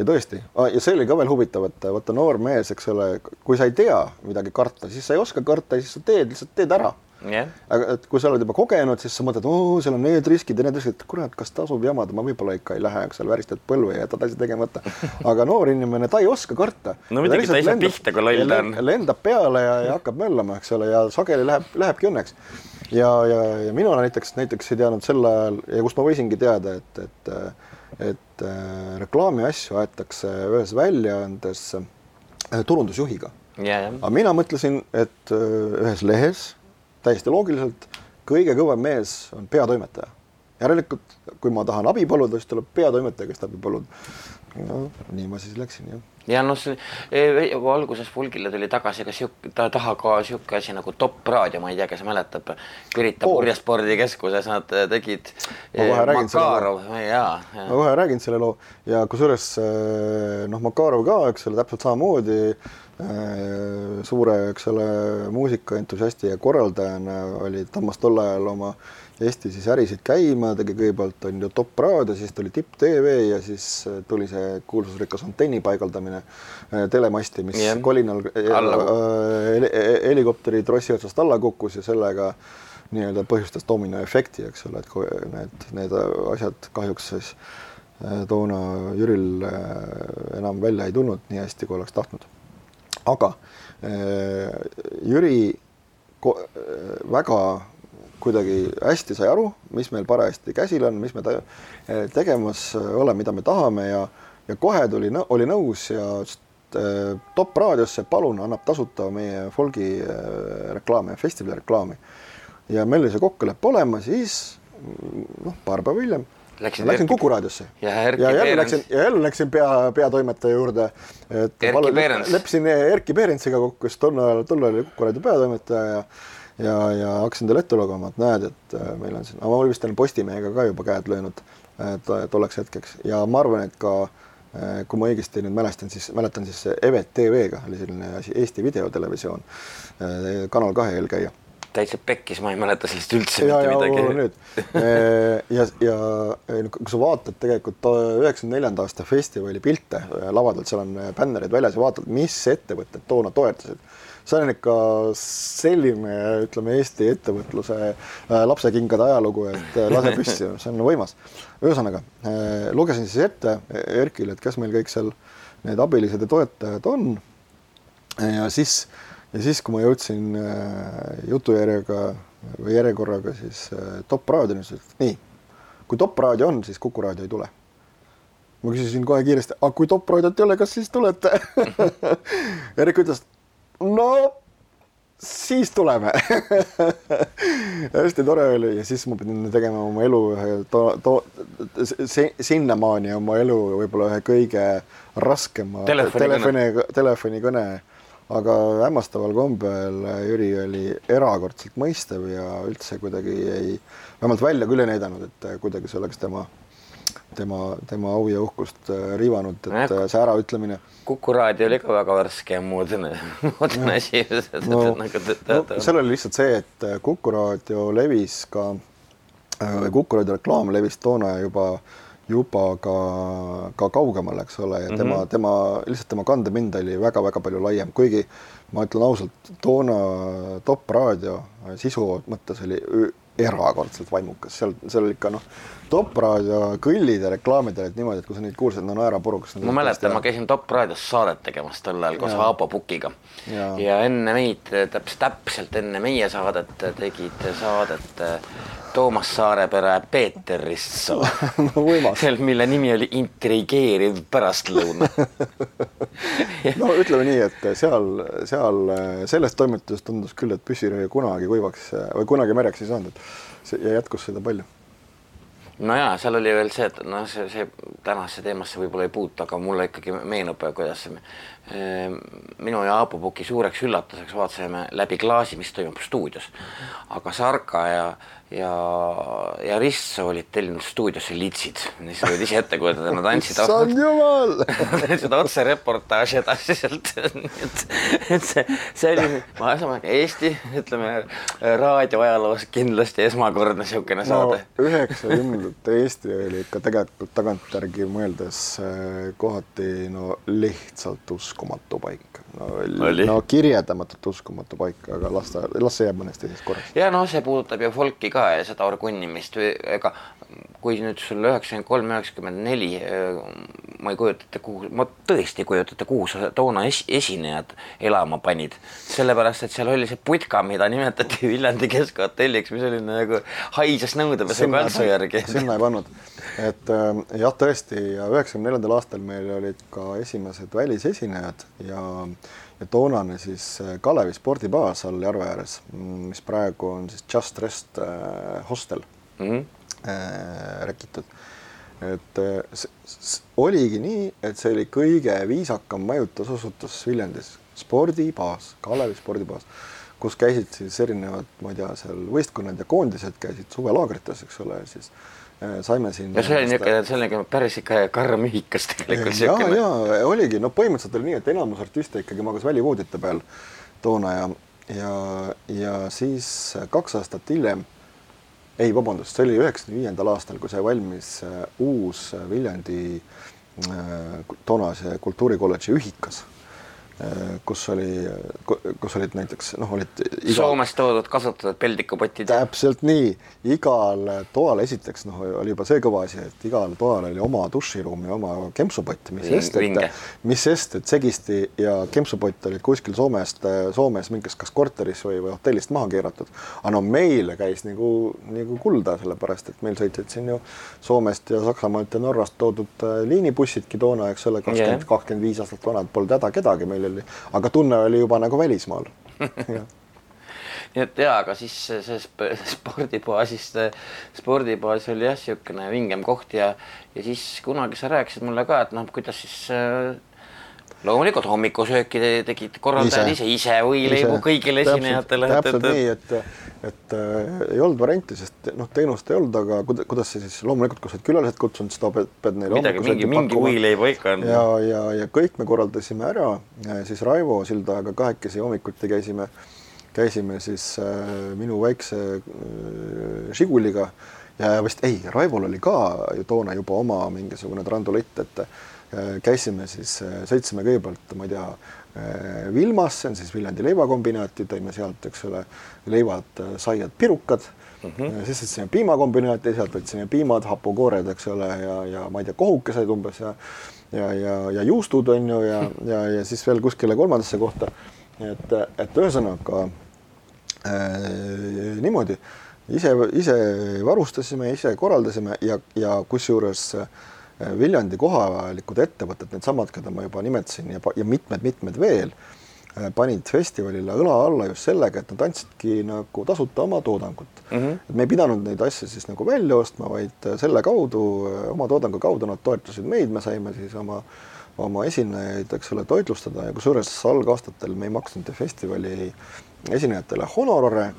ja tõesti, ja see oli ka veel huvitav, et vaata noor mees, eks ole, kui sa ei tea midagi karta, siis sa ei oska karta ja siis sa teed, lihtsalt teed ära jah, aga et kui sa oled juba kogenud, siis sa mõtled, oo, seal on need riskid ja need riskid, et kurat, kas tasub jamada, ma võib-olla ikka ei lähe, eks ole, väristad põlve ja jätad asja tegemata. aga noor inimene, ta ei oska karta. No muidugi, ta ei saa pihta, kui loll ta on. lendab peale ja, ja hakkab möllama, eks ole, ja sageli läheb, lähebki õnneks. ja, ja, ja mina näiteks, näiteks ei teadnud sel ajal ja kust ma võisingi teada, et, et, et äh, reklaamiasju aetakse ühes väljaandes äh, turundusjuhiga jah. aga mina mõtlesin, et öö, ühes lehes täiesti loogiliselt kõige kõvem mees on peatoimetaja. järelikult, kui ma tahan abi paluda, siis tuleb peatoimetaja käest abi paluda. No nii ma siis läksin jah. ja noh, see eh, alguses Fulgile tuli tagasi ka sihuke, ta taha ka sihuke asi nagu Top Raadio, ma ei tea, kes mäletab. Pirita Oo. purjespordikeskuses nad eh, tegid. Ma kohe räägin selle jaa, ma kohe räägin selle loo ja kusjuures noh, Makarov ka, eks ole, täpselt samamoodi suure, eks ole, muusikaentusiasti ja korraldajana oli Tammas tol ajal oma Eesti siis ärisid käima, tegi kõigepealt on ju Top Raadio, siis tuli Tipp TV ja siis äh, tuli see kuulsusrikas antenni paigaldamine äh, telemasti, mis yeah. kolinal äh, helikopteri trossi otsast alla kukkus ja sellega nii-öelda põhjustas dominoefekti, eks ole, et kui need, need asjad kahjuks siis toona Jüril enam välja ei tulnud nii hästi, kui oleks tahtnud. aga Jüri väga kuidagi hästi sai aru, mis meil parajasti käsil on, mis me tegemas oleme, mida me tahame ja, ja kohe tuli, oli nõus ja äh, Top raadiosse, palun annab tasuta meie folgi äh, reklaami, festivali reklaami. ja meil oli see kokkulepe olemas, siis noh, paar päeva hiljem läksin Erki- Kuku raadiosse ja ja jälle läksin ja jälle läksin pea, peatoimetaja juurde. leppisin Erki Peerentsiga kokku, kes tol ajal, tol ajal oli Kuku raadio peatoimetaja ja ja, ja hakkasin talle ette lugema, et näed, et äh, meil on siin, aga ma vist olen Postimehega ka juba käed löönud äh, to- tolleks hetkeks. Ja ma arvan, et ka äh, kui ma õigesti nüüd mälestan, siis mäletan, siis Evet TV-ga oli selline asi, Eesti videotelevisioon, Kanal kahe eelkäija. Täitsa pekkis, ma ei mäleta sellest üldse ja, mitte midagi. nüüd. Ja, ja kui sa vaatad tegelikult üheksakümne neljanda aasta festivali pilte lavadelt, seal on bännerid väljas ja vaatad, mis ettevõtted toona toetasid. See on ikka selline, ütleme Eesti ettevõtluse äh, lapsekingade ajalugu, et äh, lase püssi, see on võimas. ühesõnaga äh, lugesin siis ette Erkile, et kes meil kõik seal need abilised ja toetajad on ja siis, ja siis, kui ma jõudsin jutujärjega või järjekorraga siis Top raadioni, siis ütles nii, kui Top raadio on, siis Kuku raadio ei tule. ma küsisin kohe kiiresti, aga kui Top raadiot ei ole, kas siis tulete? Erik ütles, no siis tuleme hästi tore oli ja siis ma pidin tegema oma elu ühe to-, to-, si-, sinnamaani oma elu võib-olla ühe kõige raskema Telefonikõne. telefoni, telefonikõne. aga hämmastaval kombel Jüri oli erakordselt mõistev ja üldse kuidagi ei, vähemalt välja küll ei näidanud, et kuidagi see oleks tema, tema, tema au ja uhkust äh, riivanud, et Nojah. äh, see äraütlemine Kuku raadio oli ka väga värske ja moodne, moodne asi. no, nagu no seal oli lihtsalt see, et Kuku raadio levis ka, Kuku raadio reklaam levis toona juba, juba ka, ka kaugemale, eks ole, ja tema mm, -hmm. tema, lihtsalt tema kandepind oli väga-väga palju laiem, kuigi ma ütlen ausalt, toona Top raadio sisu mõttes oli erakordselt vaimukas, seal, seal oli ikka noh, Top raadio kõllid ja reklaamid olid niimoodi, et kui sa neid kuulsid, no naerapuruks. ma mäletan, ma käisin Top raadios saadet tegemas tol ajal koos. Aapo Pukiga Jaa. ja enne meid, täpselt, täpselt enne meie saadet tegid saadet äh, Toomas Saarepere ja Peeter Ristsoo no seal, mille nimi oli Intrigeeriv pärastlõuna. no ütleme nii, et seal, seal sellest toimetusest tundus küll, et püssirõi kunagi kuivaks või kunagi märjaks ei saanud, et see ja jätkus seda palju. No ja seal oli veel see, et noh, see, see tänasesse teemasse võib-olla ei puutu, aga mulle ikkagi meenub, kuidas me, eh, minu ja Aapo Puki suureks üllatuseks vaatasime läbi klaasi, mis toimub stuudios. aga Sarka ja, ja, ja Risto olid tellinud stuudiosse litsid, siis võid ise ette kujutada, nad andsid issand jumal. seda otsereportaaži edasi sealt, et, et see, see oli, ma aru, Eesti, ütleme raadioajaloos kindlasti esmakordne niisugune no saade üheksakümnendate Eesti oli ikka tegelikult tagantjärgi mõeldes äh, kohati no lihtsalt uskumatu paik. no, Oli. no kirjeldamatult uskumatu paik, aga las ta, las see jääb mõneks teiseks korraks. ja noh, see puudutab ju folki ka ja seda orgunnimist või ega kui nüüd sul üheksakümmend kolm, üheksakümmend neli, ma ei kujuta ette, kuhu, ma tõesti ei kujuta ette, kuhu sa toona es, esinejad elama panid. sellepärast, et seal oli see putka, mida nimetati Viljandi keskhotelliks, mis oli nagu haises nõudepesu kaltsu järgi. sinna ei pannud, et äh, jah, tõesti ja üheksakümne neljandal aastal meil olid ka esimesed välisesinejad ja ja toonane siis äh, Kalevi spordibaas all Järve ääres, mis praegu on siis Just Rest äh, hostel Mhm. äh, räägitud. et äh, s- s- oligi nii, et see oli kõige viisakam majutusasutus Viljandis, spordibaas, Kalevi spordibaas, kus käisid siis erinevad, ma ei tea, seal võistkonnad ja koondised käisid suvelaagrites, eks ole, siis äh, saime siin. ja see oli niisugune, see oli nagu päris ikka karmühikas tegelikult ja, ja oligi, no põhimõtteliselt oli nii, et enamus artiste ikkagi magas välivoodite peal toona ja, ja, ja siis kaks aastat hiljem, ei, vabandust, see oli üheksakümne viiendal aastal, kui sai valmis äh, uus äh, Viljandi äh, toonase kultuurikolledži ühikas, kus oli, kus olid näiteks noh, olid iga- Soomest toodud kasutatud peldikupotid. täpselt nii, igal toal esiteks noh, oli juba see kõva asi, et igal toal oli oma duširuum ja oma kempsupott, mis sest, et mis sest, et segisti ja kempsupott olid kuskil Soomest, Soomes mingis kas korteris või, või hotellist maha keeratud. aga no meile käis nagu, nagu kulda, sellepärast et meil sõitsid siin ju Soomest ja Saksamaalt ja Norrast toodud äh, liinibussidki toona, eks ole, kakskümmend, kakskümmend viis aastat vanad, polnud häda kedagi, meil oli, aga tunne oli juba nagu välismaal. nii et jaa, aga siis see, see sp- spordibaasist, spordibaas oli jah, niisugune vingem koht ja, ja siis kunagi sa rääkisid mulle ka, et noh, kuidas siis äh, loomulikult hommikusööki te tegid korraldajad ise, ise võileibu kõigile esinejatele. täpselt nii, et, et äh, ei olnud varianti, sest noh, teenust ei olnud, aga kuida- kuidas see siis loomulikult, kui sa oled külalised kutsunud, siis ta pead, pead neile midagi, mingi, mingi võileiba ikka on. ja, ja, ja kõik me korraldasime ära, siis Raivo Sildaga kahekesi hommikuti käisime, käisime siis äh, minu väikse äh, Žiguliga. Ja vist ei, Raivol oli ka ju toona juba oma mingisugune trandulitt, et käisime siis, sõitsime kõigepealt, ma ei tea, Vilmasse, on siis Viljandi leivakombinaati, tõime sealt, eks ole, leivad, saiad, pirukad mm. -hmm. siis sõitsime piimakombinaati, sealt võtsime piimad, hapukoored, eks ole, ja, ja ma ei tea, kohukesed umbes ja ja, ja, ja juustud on ju ja, ja, ja siis veel kuskile kolmandasse kohta. et, et ühesõnaga äh, niimoodi ise, ise varustasime, ise korraldasime ja, ja kusjuures äh, Viljandi kohalikud ettevõtted, needsamad, keda ma juba nimetasin ja, ja mitmed-mitmed veel, äh, panid festivalile õla alla just sellega, et nad andsidki nagu tasuta oma toodangut mm. -hmm. et me ei pidanud neid asju siis nagu välja ostma, vaid äh, selle kaudu, oma toodangu kaudu nad toetasid meid, me saime siis oma oma esinejaid, eks ole, toitlustada ja kusjuures algaastatel me ei maksnud festivali esinejatele honorare,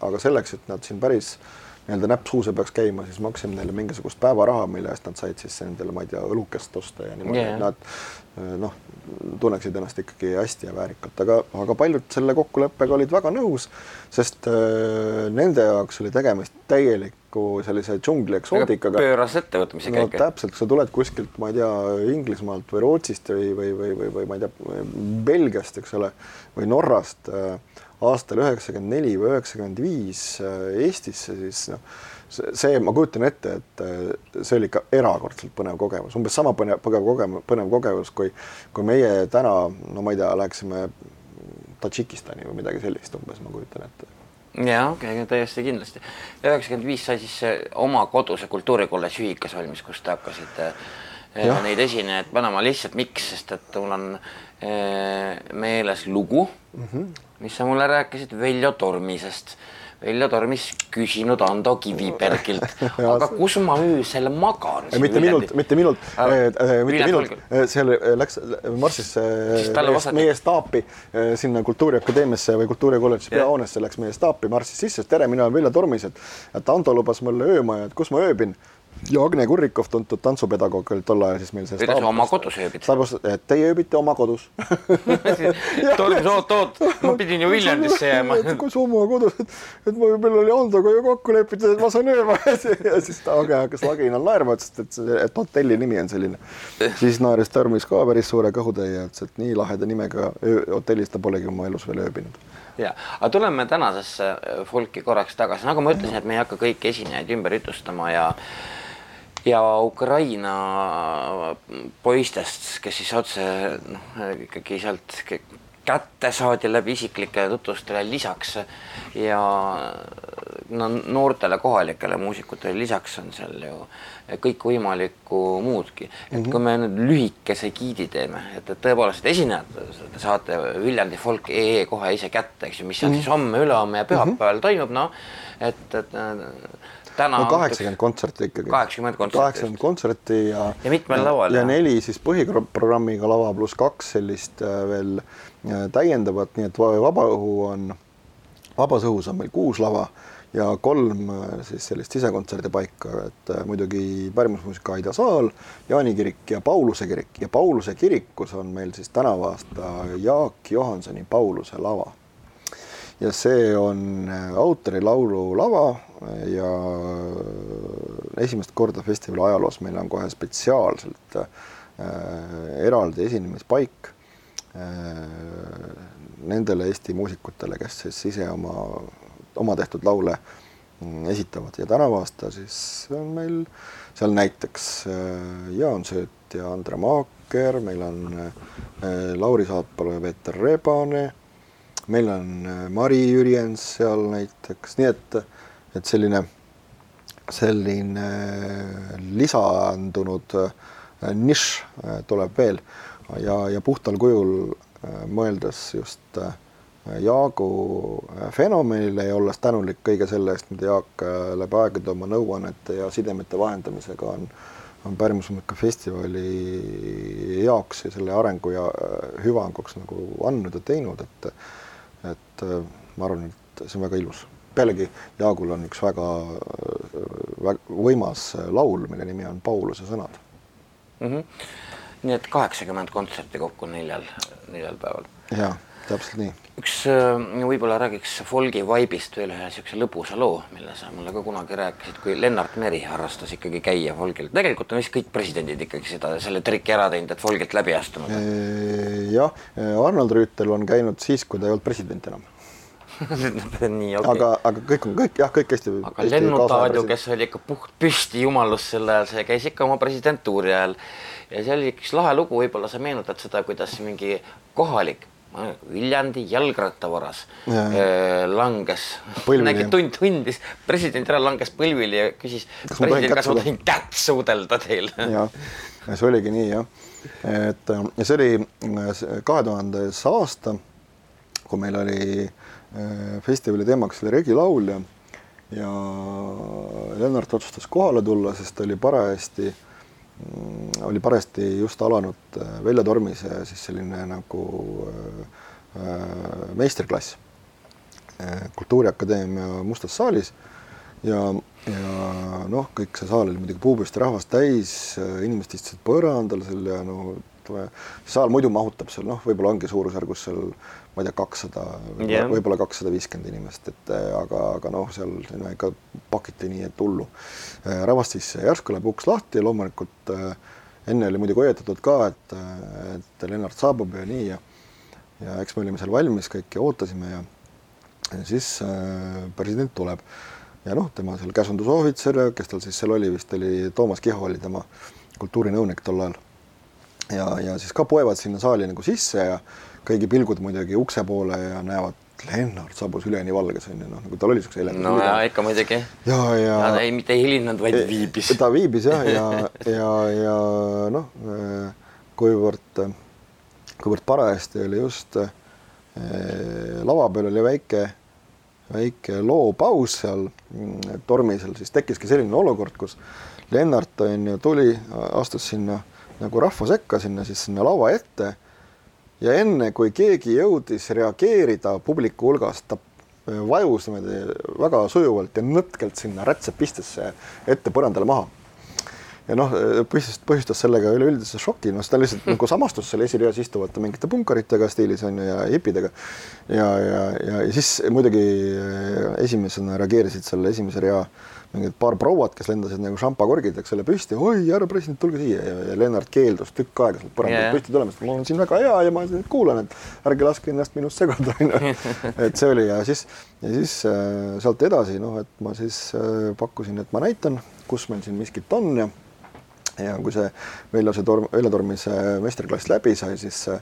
aga selleks, et nad siin päris äh, nii-öelda näpp suuse peaks käima, siis maksime neile mingisugust päevaraha, mille eest nad said siis endale, ma ei tea, õlukest osta ja niimoodi yeah., et nad eh, noh, tunneksid ennast ikkagi hästi ja väärikalt, aga, aga paljud selle kokkuleppega olid väga nõus, sest äh, nende jaoks oli tegemist täieliku sellise džungli eksootikaga. pööras ettevõtmise no, käik. täpselt, sa tuled kuskilt, ma ei tea, Inglismaalt või Rootsist või, või, või, või, või ma ei tea, Belgiast, eks ole, või Norrast äh, aastal üheksakümmend neli või üheksakümmend viis äh, Eestisse, siis noh, see, ma kujutan ette, et äh, see oli ikka erakordselt põnev kogemus, umbes sama põnev, põnev kogemus, põnev kogemus, kui, kui meie täna, no ma ei tea, läheksime Tadžikistani või midagi sellist umbes, ma kujutan ette jaa, täiesti kindlasti. üheksakümmend viis sai siis oma koduse kultuurikolledži ühikas valmis, kus te hakkasite äh, ja. neid esinejaid panema lihtsalt miks, sest et mul on meeles lugu mm, -hmm mis sa mulle rääkisid Veljo Tormisest. Veljo Tormis küsinud Ando Kivibergilt, aga kus ma öösel magan? mitte minult, mitte minult. Äh,, äh, mitte minult, seal läks, marssis meie, meie staapi sinna Kultuuriakadeemiasse või Kultuurikolledži peahoonesse läks meie staapi, marssis sisse, tere, mina olen Veljo Tormis, et, et Ando lubas mulle öömaja, et kus ma ööbin ja Agne Kurrikov, tuntud tantsupedagoog oli tol ajal siis meil see kuidas sa oma kodus ööbid? et teie ööbite oma kodus Tolmus, oot, oot, ma pidin ju Viljandisse jääma. kus oma kodus, et, ma meil oli Andoga ju kokku lepitud, et ma saan ööma ja siis ta Agne hakkas laginal naerma, ütles, et, et hotelli nimi on selline. siis naeris Tarmis ka päris suure kõhutäie, ütles, et nii laheda nimega hotellis ta polegi oma elus veel ööbinud ja, aga tuleme tänasesse folki korraks tagasi, nagu ma ütlesin, et me ei hakka kõiki esinejaid ümber jutustama ja ja Ukraina poistest, kes siis otse noh, ikkagi sealt kätte saadi läbi isiklike tutvustele lisaks ja no noortele kohalikele muusikutele lisaks on seal ju kõikvõimalikku muudki. et mm -hmm. kui me nüüd lühikese giidi teeme, et, et tõepoolest esinejad te saate Viljandi folk ee kohe ise kätte, eks ju, mis seal mm -hmm. siis homme, ülehomme ja pühapäeval mm -hmm. toimub, noh et, et täna no kaheksakümmend kontserti ikkagi. kaheksakümmend kontserti. kaheksakümmend kontserti ja ja mitmel laval. ja, neli siis põhiprogrammiga lava pluss kaks sellist äh, veel äh, täiendavat, nii et vabaõhu on, vabas õhus on meil kuus lava ja kolm äh, siis sellist sisekontserdipaika, et muidugi pärimusmuusika Aida saal, Jaani kirik ja Pauluse kirik ja Pauluse kirikus on meil siis tänavu aasta Jaak Johansoni Pauluse lava ja see on autorilaulu lava, ja esimest korda festivali ajaloos meil on kohe spetsiaalselt äh, eraldi esinemispaik äh, nendele Eesti muusikutele, kes siis ise oma, oma tehtud laule mm, esitavad. Ja tänavu aasta siis on meil seal näiteks äh, Jaan Sööt ja Andre Maaker, meil on äh, Lauri Saatpalu ja Peeter Rebane, meil on äh, Mari Jürjens seal näiteks, nii et et selline, selline lisandunud äh, nišš äh, tuleb veel. Ja, ja puhtal kujul äh, mõeldes just Jaagu fenomenile ja olles tänulik kõige selle eest, mida Jaak läbi aegade oma nõuannete ja sidemete vahendamisega on, on Pärnumusmuusika festivali jaoks ja selle arengu ja hüvanguks nagu andnud ja teinud, et et ma arvan, et see on väga ilus pealegi Jaagul on üks väga, väga võimas laul, mille nimi on Pauluse sõnad mm. -hmm. nii et kaheksakümmend kontserti kokku neljal, neljal päeval. jaa, täpselt nii. üks, äh, võib-olla räägiks folgi vaibist veel ühe niisuguse lõbusa loo, mille sa mulle ka kunagi rääkisid, kui Lennart Meri harrastas ikkagi käia folgil. tegelikult on vist kõik presidendid ikkagi seda, selle triki ära teinud, et folgilt läbi astunud. jah, Arnold Rüütel on käinud siis, kui ta ei olnud president enam nii okay.. aga, aga kõik on kõik jah, kõik hästi. aga Lennutaad ju, kes oli ikka puht püsti jumalus sel ajal, see käis ikka oma presidentuuri ajal ja see oli üks lahe lugu, võib-olla sa meenutad seda, kuidas mingi kohalik Viljandi jalgrattavaras Jaa. äh, langes, nägi tund tundis, president ära langes põlvili ja küsis, president, kas ma suudelda?" tohin kätt suudelda teile? jah, see oligi nii jah, et äh, ja see oli kahe tuhandes aasta, kui meil oli äh, festivali teemaks oli regilaul ja Lennart otsustas kohale tulla, sest oli parajasti, oli parajasti just alanud äh, Veljo Tormise siis selline nagu äh, äh, meistriklass äh, Kultuuriakadeemia Mustas saalis. Ja, ja noh, kõik see saal oli muidugi puupüsti rahvast täis, inimesed istusid põrandal seal ja no saal muidu mahutab seal noh, võib-olla ongi suurusjärgus seal ma ei tea, kakssada Jah. võib-olla kakssada viiskümmend inimest, et äh, aga, aga noh, seal no, ikka pakiti nii, et hullu. rahvast sisse, järsku läheb uks lahti ja loomulikult äh, enne oli muidugi hoiatatud ka, et, et Lennart saabub ja nii ja ja eks me olime seal valmis kõik ja ootasime ja ja siis äh, president tuleb ja noh, tema seal käsundusohvitser, kes tal siis seal oli, vist oli Toomas Kiho oli tema kultuurinõunik tol ajal. ja, ja siis ka poevad sinna saali nagu sisse ja kõigi pilgud muidugi ukse poole ja näevad, Lennart saabus üleni valges on ju noh, nagu tal oli siukse heledas no ja ikka muidugi. ja, ja, ja ta ei, mitte ei helinud, vaid viibis. ta viibis jah, ja, ja, ja noh, kuivõrd, kuivõrd parajasti oli just eh, lava peal oli väike, väike loopaus seal tormisel, siis tekkiski selline olukord, kus Lennart on ju tuli, astus sinna nagu rahva sekka sinna siis sinna lava ette ja enne kui keegi jõudis reageerida publiku hulgast, ta äh, vajus niimoodi väga sujuvalt ja nõtkelt sinna rätsepistesse ette põrandale maha. ja noh, põhjustas, põhjustas sellega üleüldise šoki, noh, ta lihtsalt nagu samastus seal esireas istuvate mingite punkaritega stiilis on ju ja hipidega. ja, ja, ja, ja siis muidugi äh, esimesena reageerisid seal esimese rea mingid paar prouad, kes lendasid nagu šampakorgid, eks ole, püsti, oi, härra president, tulge siia ja, ja Lennart keeldus tükk aega sealt põrandalt yeah. püsti tulemast, mul on siin väga hea ja ma kuulan, et ärge laske ennast minust segada, onju. et see oli ja siis, ja siis äh, sealt edasi, noh, et ma siis äh, pakkusin, et ma näitan, kus meil siin miskit on ja ja kui see Veljo see torm, Veljo Tormise meistriklass läbi sai, siis äh,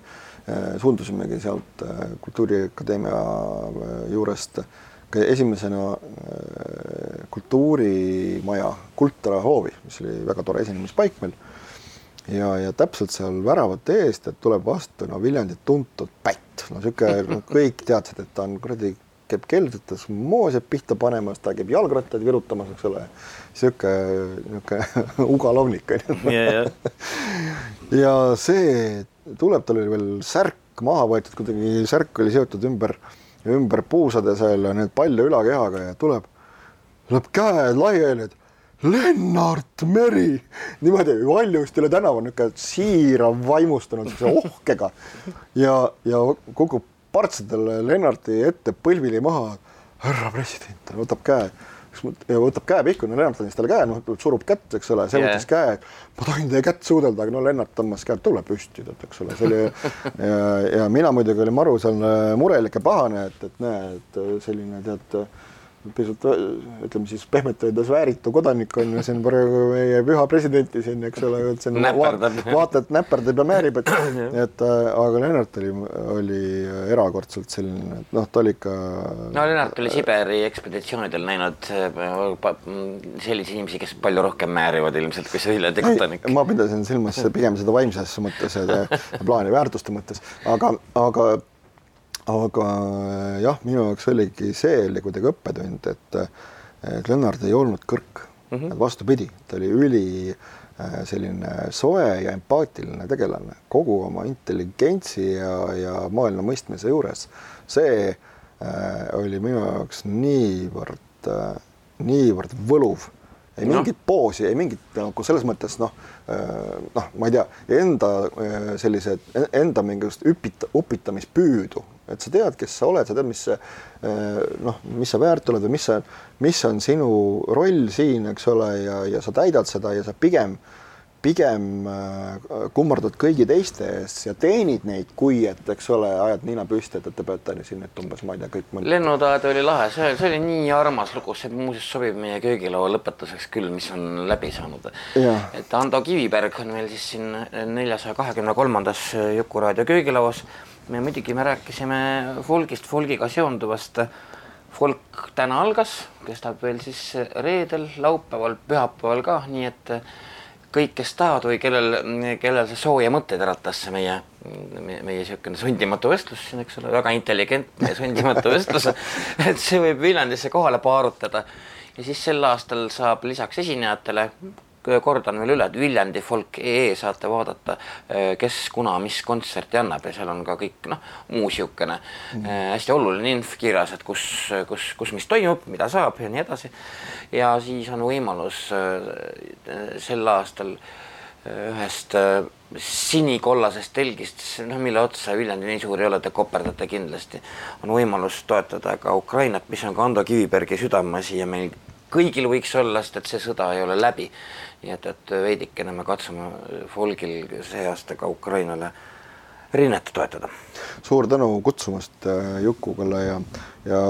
suundusimegi sealt äh, Kultuuriakadeemia äh, juurest kõige esimesena äh, kultuurimaja Kultra hoovi, mis oli väga tore esinemispaik meil. ja, ja täpselt seal väravate eest, et tuleb vastu no Viljandit tuntud pätt, no sihuke no, kõik teadsid, et ta on kuradi käib keldrites moose pihta panemas, ta käib jalgrattaid virutamas, eks ole. sihuke, nihuke ugalovnik onju. ja, ja, ja see tuleb, tal oli veel särk maha võetud, kuidagi särk oli seotud ümber, ümber puusade seal ja need palja ülakehaga ja tuleb, lööb käed laiali, et Lennart Meri, niimoodi valjusti üle tänava, niisugune siirav vaimustunud ohkega. Ja, ja kukub partsadele Lennarti ette põlvili maha. härra president, võtab käe võtab käe pihku, no Lennart andis talle käe, noh, surub kätt, eks ole, see Jaa. võttis käe, ma tohin teie kätt suudelda, aga no Lennart tõmbas käed, tule püsti, tead, eks ole, see oli ja, ja mina muidugi olin maru seal äh, murelik ja pahane, et, et näe, et äh, selline tead pisut ütleme siis pehmelt öeldes vääritu kodanik on ju siin praegu meie püha presidenti siin, eks ole, siin Näperdab. vaat- vaata, et näperdab ja määrib, et, et äh, aga Lennart oli, oli erakordselt selline, et noh, ta oli ikka. no Lennart oli Siberi ekspeditsioonidel näinud äh, selliseid inimesi, kes palju rohkem määrivad ilmselt kui see Viljandi kodanik. ma pidasin silmas pigem seda vaimses mõttes plaani väärtuste mõttes, aga, aga, aga jah, minu jaoks oligi see oli kuidagi õppetund, et, et Lennart ei olnud kõrk mm, -hmm. vastupidi, ta oli üli äh, selline soe ja empaatiline tegelane kogu oma intelligentsi ja, ja maailma mõistmise juures. see äh, oli minu jaoks niivõrd äh,, niivõrd võluv ei Noh. mingit poosi, ei mingit nagu selles mõttes noh, noh, ma ei tea, enda äh, sellised, enda mingisugust üpita-, upitamispüüdu, et sa tead, kes sa oled, sa tead, mis äh, noh, mis sa väärt oled või mis sa, mis on sinu roll siin, eks ole, ja, ja sa täidad seda ja sa pigem, pigem äh, kummardad kõigi teiste ees ja teenid neid, kui et eks ole, ajad nina püsti, et, et te peate siin nüüd umbes, ma ei tea, kõik lennutäed oli lahe, see, see oli nii armas lugu, see muuseas sobib meie köögilaua lõpetuseks küll, mis on läbi saanud. Et Ando Kiviberg on meil siis siin neljasaja kahekümne kolmandas Juku raadio köögilauas me muidugi, me rääkisime folgist, folgiga seonduvast. folk täna algas, kestab veel siis reedel, laupäeval, pühapäeval ka, nii et kõik, kes tahavad või kellel, kellel see sooja mõtteid äratas, see meie, meie, meie niisugune sundimatu vestlus siin, eks ole, väga intelligentne sundimatu vestlus, et see võib Viljandisse kohale paarutada. ja siis sel aastal saab lisaks esinejatele kordan veel üle, et Viljandi folk ee saate vaadata, kes, kuna, mis kontserti annab ja seal on ka kõik noh, muu niisugune mm -hmm. hästi oluline inf kirjas, et kus, kus, kus mis toimub, mida saab ja nii edasi. ja siis on võimalus äh, sel aastal äh, ühest äh, sinikollasest telgist, noh, mille otsa Viljandi nii suur ei ole, te koperdate kindlasti, on võimalus toetada ka Ukrainat, mis on ka Ando Kivibergi südameasi ja meil kõigil võiks olla, sest et see sõda ei ole läbi nii et, et veidikene me katsume Folgil see aasta ka Ukrainale rinnet toetada. suur tänu kutsumast äh, Juku-Kalle ja, ja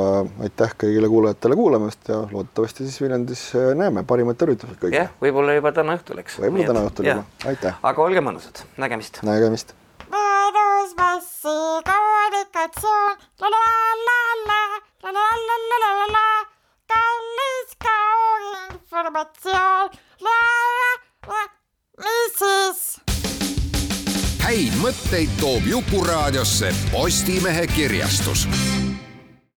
aitäh kõigile kuulajatele kuulamast ja loodetavasti siis Viljandis äh, näeme, parimad tervitused kõigile. jah, võib-olla juba täna õhtul, eks. võib-olla täna õhtul juba, aitäh. aga olge mõnusad, nägemist. nägemist. möödus messi kommunikatsioon la la la la la la la la la la la kallis kauginformatsioon mis siis? häid mõtteid toob Jukuraadiosse Postimehe kirjastus